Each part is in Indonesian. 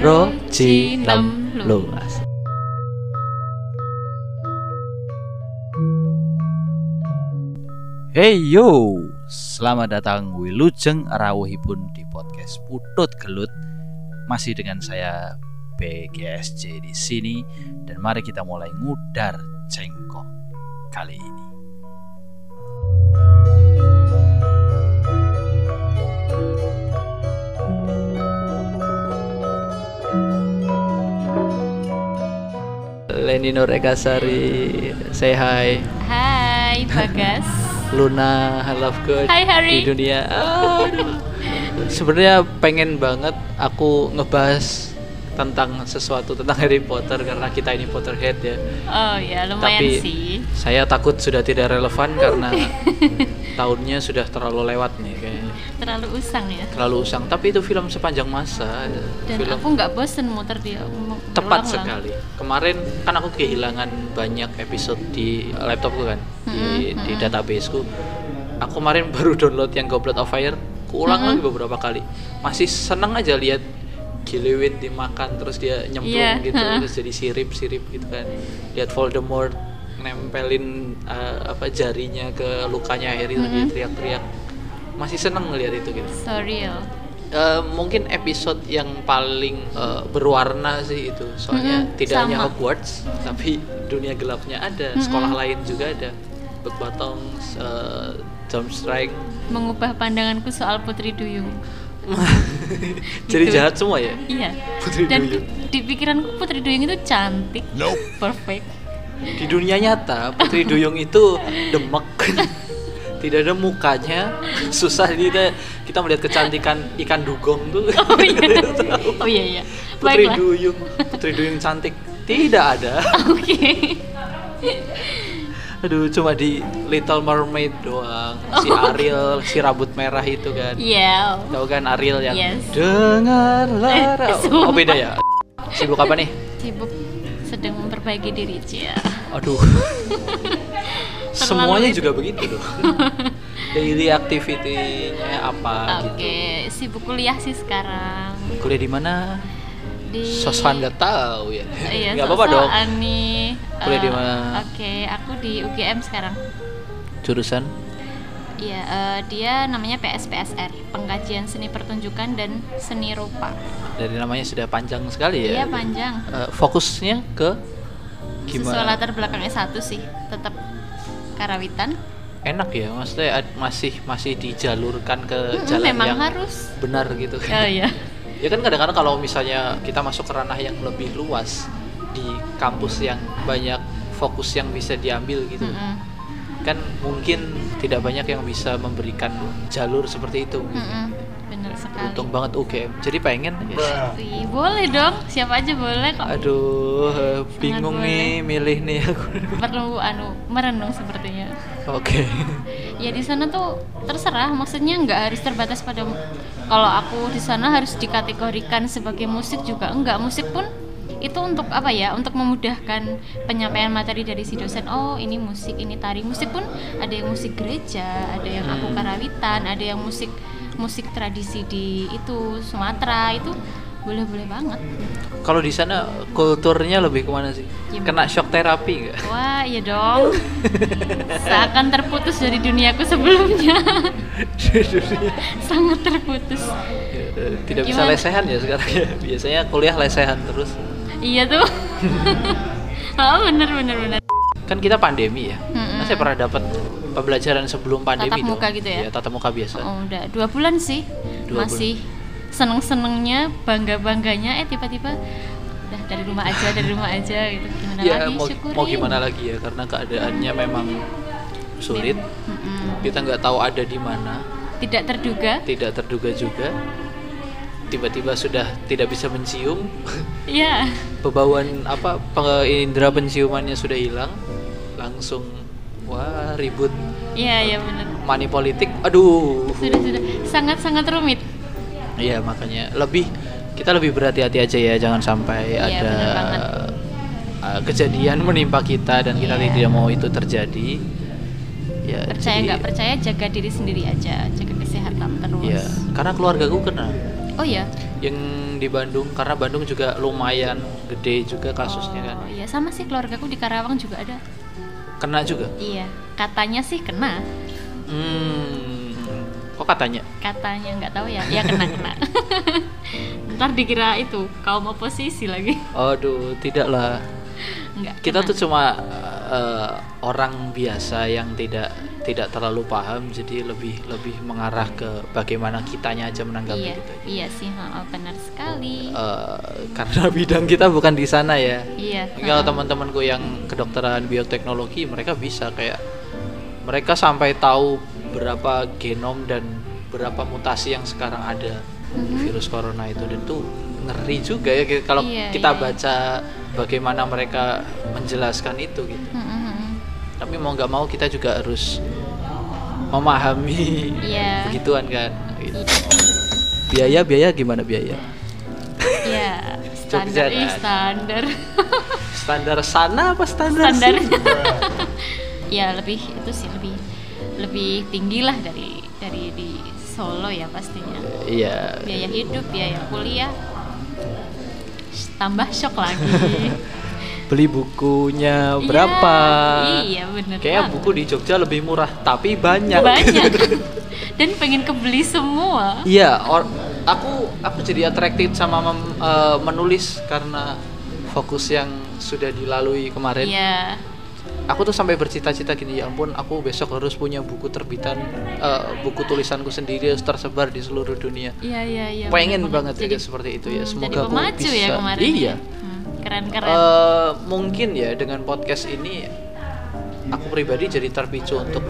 Roji Lem Lu. Asik. Hey yo, selamat datang Wilujeng Rawuhipun di podcast Putut Gelut. Masih dengan saya BGSJ di sini dan mari kita mulai ngudar cengkok kali ini. Leni Nurekasari, say hi. Hai Bagas. Luna, I love good Hai, di Hari. dunia. Sebenarnya pengen banget aku ngebahas tentang sesuatu tentang Harry Potter karena kita ini Potterhead ya. Oh ya lumayan Tapi sih. saya takut sudah tidak relevan karena tahunnya sudah terlalu lewat nih kayaknya. Terlalu usang ya. Terlalu usang. Tapi itu film sepanjang masa. Dan film aku nggak bosen muter dia. tepat sekali. Kemarin kan aku kehilangan banyak episode di laptopku kan, di, Mm-mm, di mm-mm. databaseku. Aku kemarin baru download yang Goblet of Fire, kuulang Mm-mm. lagi beberapa kali. Masih seneng aja lihat Gilewin dimakan terus dia nyemplung Iya, gitu, terus jadi sirip-sirip gitu kan. Lihat Voldemort nempelin uh, apa jarinya ke lukanya Harry terus dia Mm-mm. teriak-teriak. Masih seneng ngeliat itu gitu. So real. Eh, mungkin episode yang paling eh, berwarna sih itu soalnya Mm-mm, tidak hanya sama. Hogwarts tapi dunia gelapnya ada Mm-mm. sekolah lain juga ada Bekbatong uh, Strike Mengubah pandanganku soal Putri Duyung. jadi Gitu. jahat semua ya Iya. Putri Dan Duyung. di pikiranku Putri Duyung itu cantik. Perfect. di dunia nyata Putri Duyung itu demek tidak ada mukanya susah kita kita melihat kecantikan ikan dugong tuh Oh iya. Oh iya iya. Putri Baiklah. Duyung Putri Duyung cantik tidak ada Oke. Aduh, cuma di Little Mermaid doang. Si Oh. Ariel, si rambut merah itu kan. Iya. Tahu kan Ariel yang Yes. dengarlah. Eh, oh, sumpah. beda ya. Sibuk apa nih? Sibuk sedang memperbaiki diri Cia. Aduh. Semuanya itu. juga begitu loh. Daily activity-nya apa Oke, gitu. sibuk kuliah sih sekarang. Kuliah di mana? Di Sosokan nggak tahu ya. Iya, apa-apa dong. nih. Kuliah di Eh, mana? Oke, aku di UGM sekarang. Jurusan Iya, eh, dia namanya PSPSR, Pengkajian Seni Pertunjukan dan Seni Rupa. dari namanya sudah panjang sekali ya. Iya, panjang. Eh, fokusnya ke Sesuai gimana? latar belakang S1 sih, tetap karawitan. enak ya maksudnya masih masih dijalurkan ke Mm-mm, jalan memang yang harus. benar gitu Oh iya. ya kan kadang-kadang kalau misalnya kita masuk ke ranah yang lebih luas di kampus yang banyak fokus yang bisa diambil gitu Mm-mm. kan mungkin tidak banyak yang bisa memberikan jalur seperti itu Mm-mm, Bener sekali. untung banget UGM jadi pengen ya. Boleh dong, siapa aja boleh kok. aduh eh, bingung nih boleh. milih nih aku Perlu anu merenung sepertinya. oke ya di sana tuh terserah maksudnya nggak harus terbatas pada kalau aku di sana harus dikategorikan sebagai musik juga enggak musik pun itu untuk apa ya? Untuk memudahkan penyampaian materi dari si dosen. Oh ini musik ini tari. Musik pun ada yang musik gereja ada yang aku Hmm. karawitan ada yang musik musik tradisi di itu Sumatera. Itu boleh boleh banget. Kalau di sana kulturnya lebih ke mana sih? Gimana? kena shock terapi nggak? Wah iya dong. Seakan terputus dari duniaku sebelumnya. Sangat terputus. Ya, tidak bisa Gimana? lesehan ya sekarang ya. Biasanya kuliah lesehan terus Iya tuh. oh bener bener bener. kan kita pandemi ya Mm-mm. Kan saya pernah dapat pembelajaran sebelum pandemi Tatap dong muka gitu ya? Iya, tatap muka biasa Oh, udah dua bulan sih. Dua Masih seneng senengnya bangga bangganya eh tiba-tiba udah dari rumah aja dari rumah aja gitu gimana ya lagi mau, syukurin. mau gimana lagi ya karena keadaannya memang sulit Mm-mm. kita nggak tahu ada di mana Tidak terduga. tidak terduga juga tiba-tiba sudah tidak bisa mencium Iya. pembawaan apa indera penciumannya sudah hilang langsung wah ribut Iya iya bener. money politik aduh Sudah sudah sangat sangat rumit. Iya makanya lebih kita lebih berhati-hati aja ya jangan sampai Iya, ada uh, kejadian menimpa kita dan kita Iya. tidak mau itu terjadi. Ya, Percaya nggak percaya jaga diri sendiri aja, jaga kesehatan terus. Iya, karena keluargaku kena. Oh ya. yang di Bandung karena Bandung juga lumayan gede juga kasusnya kan Oh iya sama sih keluargaku di Karawang juga ada. kena juga Iya, katanya sih kena. hmm kok katanya Katanya nggak tahu ya. Ya kena kena. Ntar dikira itu kaum oposisi lagi. aduh tidaklah Enggak. kita kena. tuh cuma eh, orang biasa yang tidak tidak terlalu paham jadi lebih lebih mengarah ke bagaimana kitanya aja menanggapi Iya, gitu iya sih, ha, benar sekali. Eh, karena bidang kita bukan di sana ya iya. Kalau teman-temanku yang kedokteran bioteknologi mereka bisa kayak mereka sampai tahu berapa genom dan berapa mutasi yang sekarang ada di Mhm. virus corona itu dan itu ngeri juga ya kalau Iya, kita iya. baca bagaimana mereka menjelaskan itu gitu. Mm, mm, mm. Tapi mau nggak mau kita juga harus memahami Iya. begituan kan. Gitu. Biaya biaya gimana biaya? Iya, Jogja, standar, ih, kan? standar. Standar sana apa standar? standar. sini? ya lebih itu sih lebih lebih tinggi lah dari dari di Solo ya pastinya. Iya. Biaya hidup, biaya kuliah. Tambah shock lagi. beli bukunya berapa? Iya, iya bener Kayaknya banget. buku di Jogja lebih murah, tapi banyak. banyak. Dan pengen kebeli semua. Iya, or- aku aku jadi attracted sama mem- eh, menulis karena fokus yang sudah dilalui kemarin. Iya. Aku tuh sampai bercita-cita gini, ya ampun, aku besok harus punya buku terbitan, eh, buku tulisanku sendiri harus tersebar di seluruh dunia. Iya, iya, iya. Pengen bener banget Jadi- ya seperti itu ya. Hmm, Semoga jadi aku pemacu bisa. ya kemarin. Iya. ya. Hmm, keren-keren. Eh, mungkin ya dengan podcast ini aku pribadi jadi terpicu untuk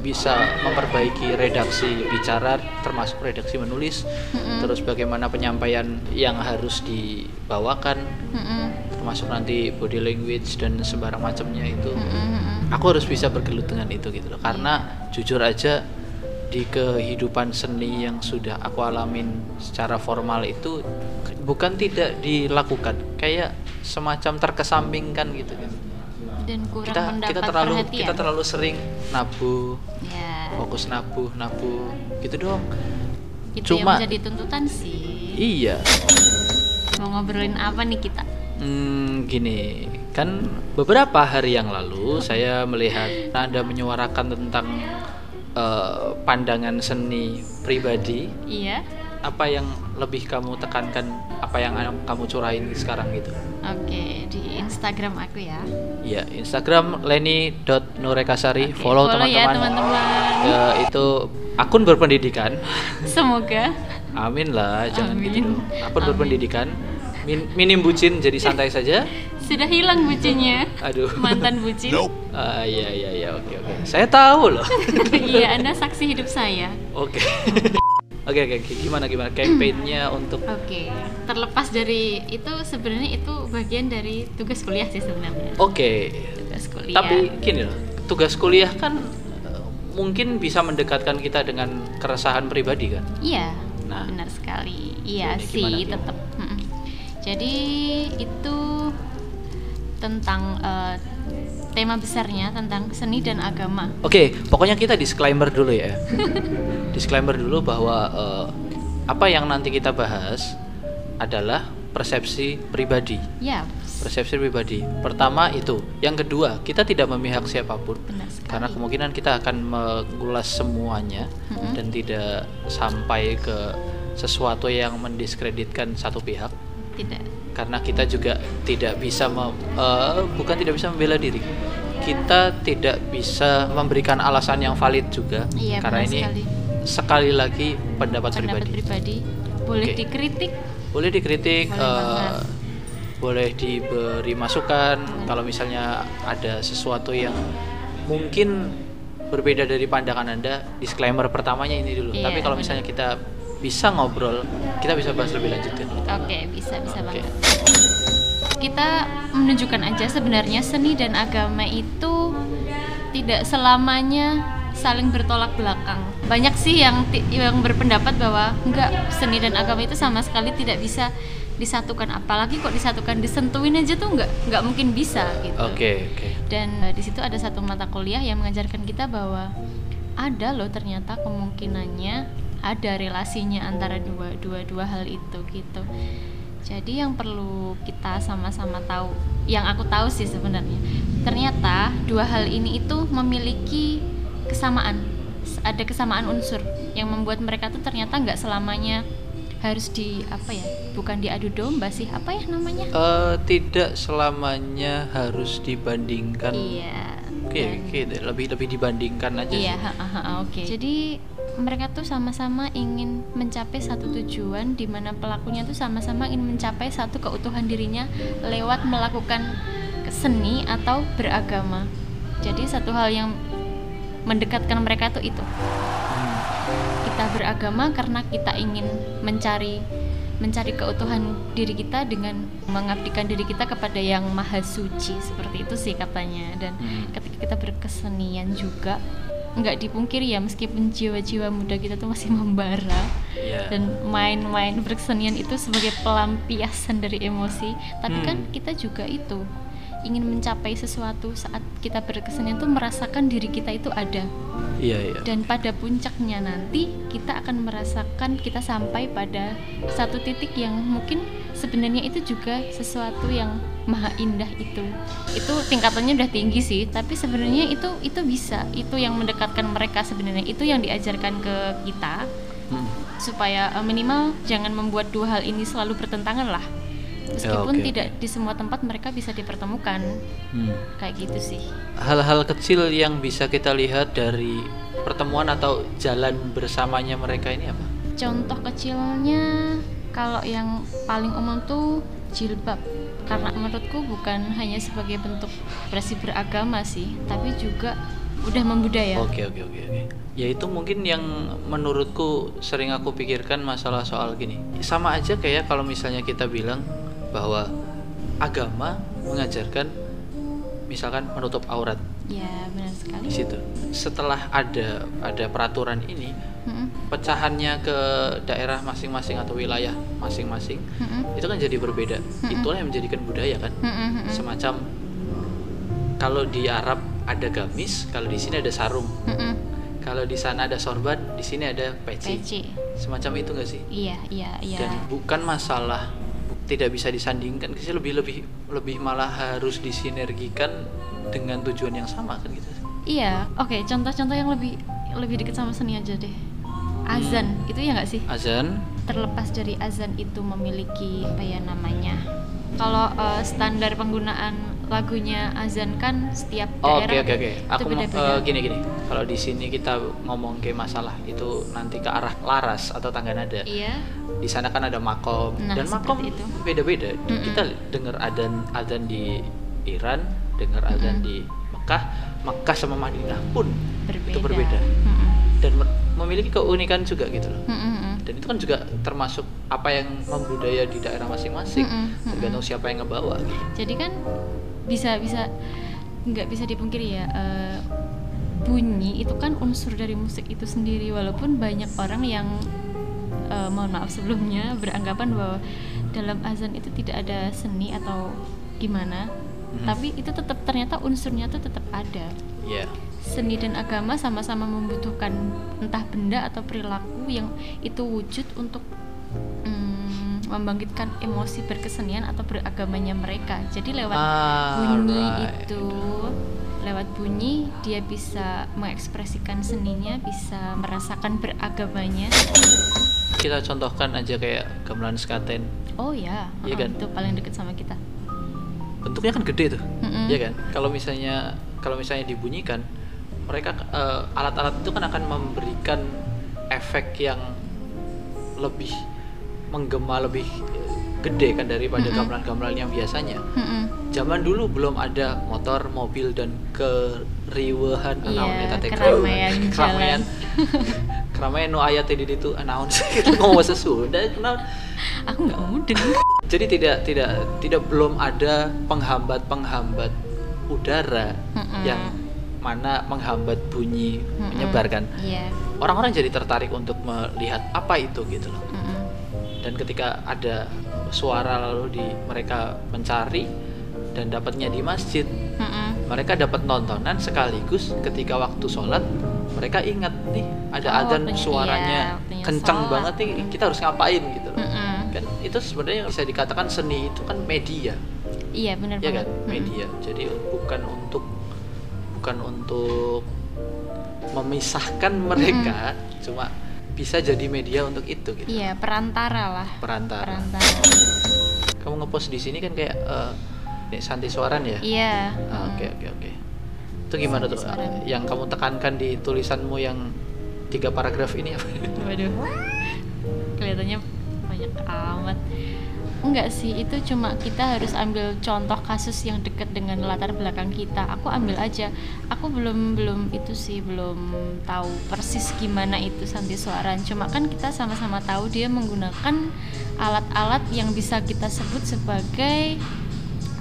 bisa memperbaiki redaksi bicara termasuk redaksi menulis. Mm-mm. terus bagaimana penyampaian yang harus dibawakan. Mm-mm, termasuk nanti body language dan sembarang macamnya itu. Mm-mm. aku harus bisa bergelut dengan itu gitu loh. Karena jujur aja di kehidupan seni yang sudah aku alamin secara formal itu bukan tidak dilakukan. Kayak semacam terkesampingkan gitu kan Dan kurang kita mendapat kita terlalu perhatian. kita terlalu sering nabu Ya, fokus nabu nabu gitu doang itu cuma- yang menjadi tuntutan sih. iya Mau ngobrolin apa nih kita? Hmm, gini, kan beberapa hari yang lalu saya melihat Anda menyuarakan tentang eh, pandangan seni pribadi. Iya. Apa yang lebih kamu tekankan? Apa yang kamu curahin sekarang gitu? Oke, di Instagram aku ya. Iya, Instagram leni.nurekasari. Oke, Follow ya teman-teman. teman-teman. Ya, itu akun berpendidikan. Semoga Amin lah, jangan Amin. gitu dong. Akun Amin. berpendidikan. Min- minim bucin, jadi santai saja. sudah hilang bucinnya. Aduh. Mantan bucin. Ah iya iya iya oke oke. Saya tahu loh. iya, Anda saksi hidup saya. Oke. Oke oke oke. gimana gimana campaignnya untuk Oke, terlepas dari itu sebenarnya itu bagian dari tugas kuliah sih sebenarnya. Oke. Tugas kuliah. Tapi gini loh, tugas kuliah kan eh, mungkin bisa mendekatkan kita dengan keresahan pribadi kan. Iya, Nah. benar sekali. Iya sih, gimana, tetap. Mm-mm. Jadi itu tentang eh, tema besarnya tentang seni dan agama. Oke, pokoknya kita disclaimer dulu ya. disclaimer dulu bahwa eh, apa yang nanti kita bahas adalah persepsi pribadi. Ya, Persepsi pribadi. Pertama itu. Yang kedua, kita tidak memihak siapa pun. karena kemungkinan kita akan mengulas semuanya Mm-mm. dan tidak sampai ke sesuatu yang mendiskreditkan satu pihak tidak. karena kita juga tidak bisa mem- eh, bukan tidak bisa membela diri kita tidak bisa memberikan alasan yang valid juga Iya, karena ini sekali. Sekali lagi pendapat, Pendapat pribadi pribadi boleh Oke. dikritik. boleh dikritik Boleh eh, banget. boleh diberi masukan kalau misalnya ada sesuatu yang mungkin berbeda dari pandangan anda disclaimer pertamanya ini dulu Iya, tapi kalau misalnya kita bisa ngobrol kita bisa bahas lebih lanjut kan Oke, bisa bisa Oke. banget. Kita menunjukkan aja sebenarnya seni dan agama itu tidak selamanya saling bertolak belakang. Banyak sih yang yang berpendapat bahwa enggak seni dan agama itu sama sekali tidak bisa disatukan apalagi kok disatukan disentuhin aja tuh enggak enggak mungkin bisa gitu. oke oke Dan eh, di situ ada satu mata kuliah yang mengajarkan kita bahwa ada loh ternyata kemungkinannya ada relasinya antara dua dua dua hal itu gitu jadi yang perlu kita sama-sama tahu yang aku tahu sih sebenarnya ternyata dua hal ini itu memiliki kesamaan. Ada kesamaan unsur yang membuat mereka tuh ternyata nggak selamanya harus di apa ya bukan diadu domba sih apa ya namanya? Eh, tidak selamanya harus dibandingkan. Iya oke dan- oke lebih lebih dibandingkan aja Iya, sih. ha, ha, ha, oke. Jadi mereka tuh sama-sama ingin mencapai satu tujuan di mana pelakunya tuh sama-sama ingin mencapai satu keutuhan dirinya lewat melakukan seni atau beragama. Jadi satu hal yang mendekatkan mereka tuh itu. Hmm. Kita beragama karena kita ingin mencari mencari keutuhan diri kita dengan mengabdikan diri kita kepada yang maha suci seperti itu sih katanya dan Hmm. ketika kita berkesenian juga nggak dipungkiri ya meskipun jiwa-jiwa muda kita tuh masih membara Iya. dan main-main berkesenian itu sebagai pelampiasan dari emosi tapi Hmm. kan kita juga itu ingin mencapai sesuatu saat kita berkesenian tuh merasakan diri kita itu ada. Iya iya. Dan pada puncaknya nanti kita akan merasakan kita sampai pada satu titik yang mungkin sebenarnya itu juga sesuatu yang maha indah itu. Itu tingkatannya udah tinggi sih tapi sebenarnya itu itu bisa. Itu yang mendekatkan mereka sebenarnya. Itu yang diajarkan ke kita. Hmm. supaya eh, minimal jangan membuat dua hal ini selalu bertentangan lah meskipun oke, tidak di semua tempat mereka bisa dipertemukan Hmm. kayak gitu sih hal-hal kecil yang bisa kita lihat dari pertemuan atau jalan bersamanya mereka ini apa Contoh kecilnya kalau yang paling umum tuh jilbab. Karena menurutku bukan hanya sebagai bentuk ekspresi beragama sih, tapi juga udah membudaya. Oke oke oke oke. Ya itu mungkin yang menurutku sering aku pikirkan masalah soal gini. Sama aja kayak kalau misalnya kita bilang bahwa agama mengajarkan misalkan menutup aurat Ya, benar sekali. di situ. Setelah ada ada peraturan ini, Mm-mm, pecahannya ke daerah masing-masing atau wilayah masing-masing mm-mm, itu kan jadi berbeda. Itulah yang menjadikan budaya kan. mm-mm, Semacam kalau di Arab ada gamis, kalau di sini ada sarung. mm-mm. Kalau di sana ada sorban, di sini ada peci. Peci. Semacam itu nggak sih? Iya, iya, iya. Dan bukan masalah tidak bisa disandingkan, sih lebih lebih lebih malah harus disinergikan dengan tujuan yang sama kan gitu. Iya, oke. Contoh-contoh yang lebih lebih dekat sama seni aja deh. Azan, itu ya nggak sih? Azan, terlepas dari azan itu memiliki apa ya namanya kalau eh, standar penggunaan lagunya azan kan setiap Oh, oke daerah oke oke. Aku itu mau beda-beda. eh, gini gini. Kalau di sini kita ngomong ke masalah itu nanti ke arah laras atau tangga nada. iya Di sana kan ada makom Nah, dan makom itu. beda-beda. Mm-mm. Kita dengar adzan adzan di Iran, dengar adzan Mm-mm. di Mekah, Mekah sama Madinah pun berbeda itu berbeda Mm-mm. dan me- memiliki keunikan juga gitu loh. Mm-mm, mm-mm. Dan itu kan juga termasuk apa yang membudaya di daerah masing-masing, Mm-mm, mm-mm. tergantung siapa yang ngebawa. Gitu. jadi kan bisa bisa nggak bisa dipungkiri ya eh, bunyi itu kan unsur dari musik itu sendiri walaupun banyak orang yang eh, mohon maaf sebelumnya beranggapan bahwa dalam azan itu tidak ada seni atau gimana Mhm. tapi itu tetap ternyata unsurnya tuh tetap ada Iya. seni dan agama sama-sama membutuhkan entah benda atau perilaku yang itu wujud untuk mm, membangkitkan emosi berkesenian atau beragamanya mereka. Jadi lewat bunyi Alright. itu, lewat bunyi dia bisa mengekspresikan seninya, bisa merasakan beragamanya. Kita contohkan aja kayak gamelan sekaten. Oh ya, Iya uh-uh, kan? itu paling dekat sama kita. Bentuknya kan gede tuh. Mm-mm. Iya kan? Kalau misalnya kalau misalnya dibunyikan, mereka eh, alat-alat itu kan akan memberikan efek yang lebih menggema lebih eh, gede kan daripada gamelan-gamelan yang biasanya. Mm-mm. Zaman dulu belum ada motor, mobil dan keriuhan Iya, eta teh, keramaian keramaian keramaian nu aya teh di ditu anaon sih ngomong bahasa Sunda kenal Aku nggak mudeng. jadi tidak tidak tidak belum ada penghambat-penghambat udara Mm-mm. yang mana menghambat bunyi Mm-mm. menyebarkan. Iya. Orang-orang jadi tertarik untuk melihat apa itu gitu loh. Mm-mm. Dan ketika ada suara lalu di mereka mencari dan dapatnya di masjid, Mm-mm. Mereka dapat nontonan sekaligus ketika waktu sholat mereka ingat nih ada Oh, adzan waktunya- suaranya iya, kencang sholat. banget nih kita harus ngapain gitu loh. Mm-mm. kan itu sebenarnya bisa dikatakan seni itu kan media. Iya benar ya kan? Media. Jadi bukan untuk bukan untuk memisahkan mereka cuma bisa jadi media untuk itu gitu. Iya perantara lah. Perantara. Perantara. Kamu ngepost di sini kan kayak eh nih Santi Suaran ya iya Ah, oke oke oke itu gimana Santi tuh Suaran. yang kamu tekankan di tulisanmu yang tiga paragraf ini apa Waduh, kelihatannya banyak amat. Enggak sih, itu cuma kita harus ambil contoh kasus yang dekat dengan latar belakang kita. Aku ambil aja. Aku belum belum itu sih belum tahu persis gimana itu Santi Suaran. Cuma kan kita sama-sama tahu dia menggunakan alat-alat yang bisa kita sebut sebagai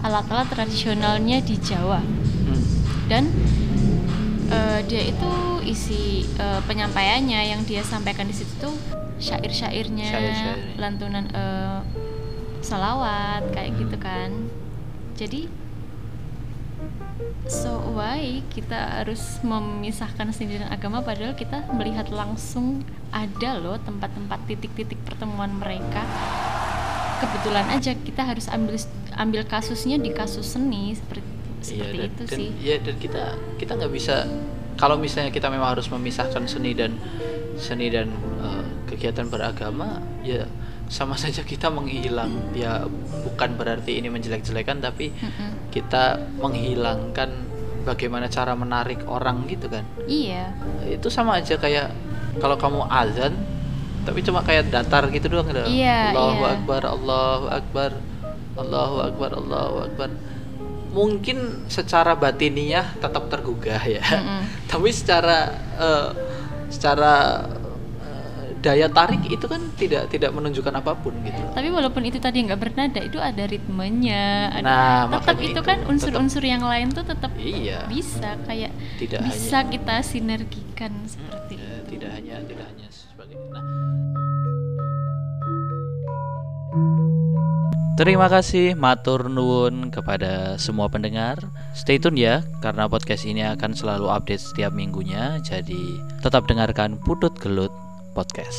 alat-alat tradisionalnya di Jawa Hmm. dan eh, dia itu isi eh, penyampaiannya yang dia sampaikan di situ tuh syair-syairnya, Syair-syairnya. lantunan eh, salawat kayak gitu kan. Jadi so why kita harus memisahkan seni dan agama padahal kita melihat langsung ada loh tempat-tempat titik-titik pertemuan mereka kebetulan aja kita harus ambil ambil kasusnya di kasus seni seperti seperti dan, itu dan, sih. ya dan kita kita nggak bisa kalau misalnya kita memang harus memisahkan seni dan seni dan eh, kegiatan beragama ya sama saja kita menghilang. Ya bukan berarti ini menjelek-jelekan tapi Mm-mm. kita menghilangkan bagaimana cara menarik orang gitu kan. Iya. Itu sama aja kayak kalau kamu azan tapi cuma kayak datar gitu doang gitu. Iya, Allahu iya. akbar Allahu akbar Allahu akbar Allahu akbar mungkin secara batiniah tetap tergugah ya Mm-mm. tapi secara eh, secara daya tarik itu kan tidak tidak menunjukkan apa pun gitu. Tapi walaupun itu tadi nggak bernada itu ada ritmenya ada Nah, tetap itu itu, kan unsur-unsur yang lain tuh tetap iya. bisa kayak tidak bisa hanya kita sinergikan seperti eh, tidak hanya tidak hanya sebagai nah. Terima kasih matur nuwun kepada semua pendengar. Stay tune ya karena podcast ini akan selalu update setiap minggunya. Jadi tetap dengarkan Putut Gelut Podcast.